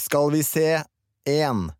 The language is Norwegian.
Skal vi se én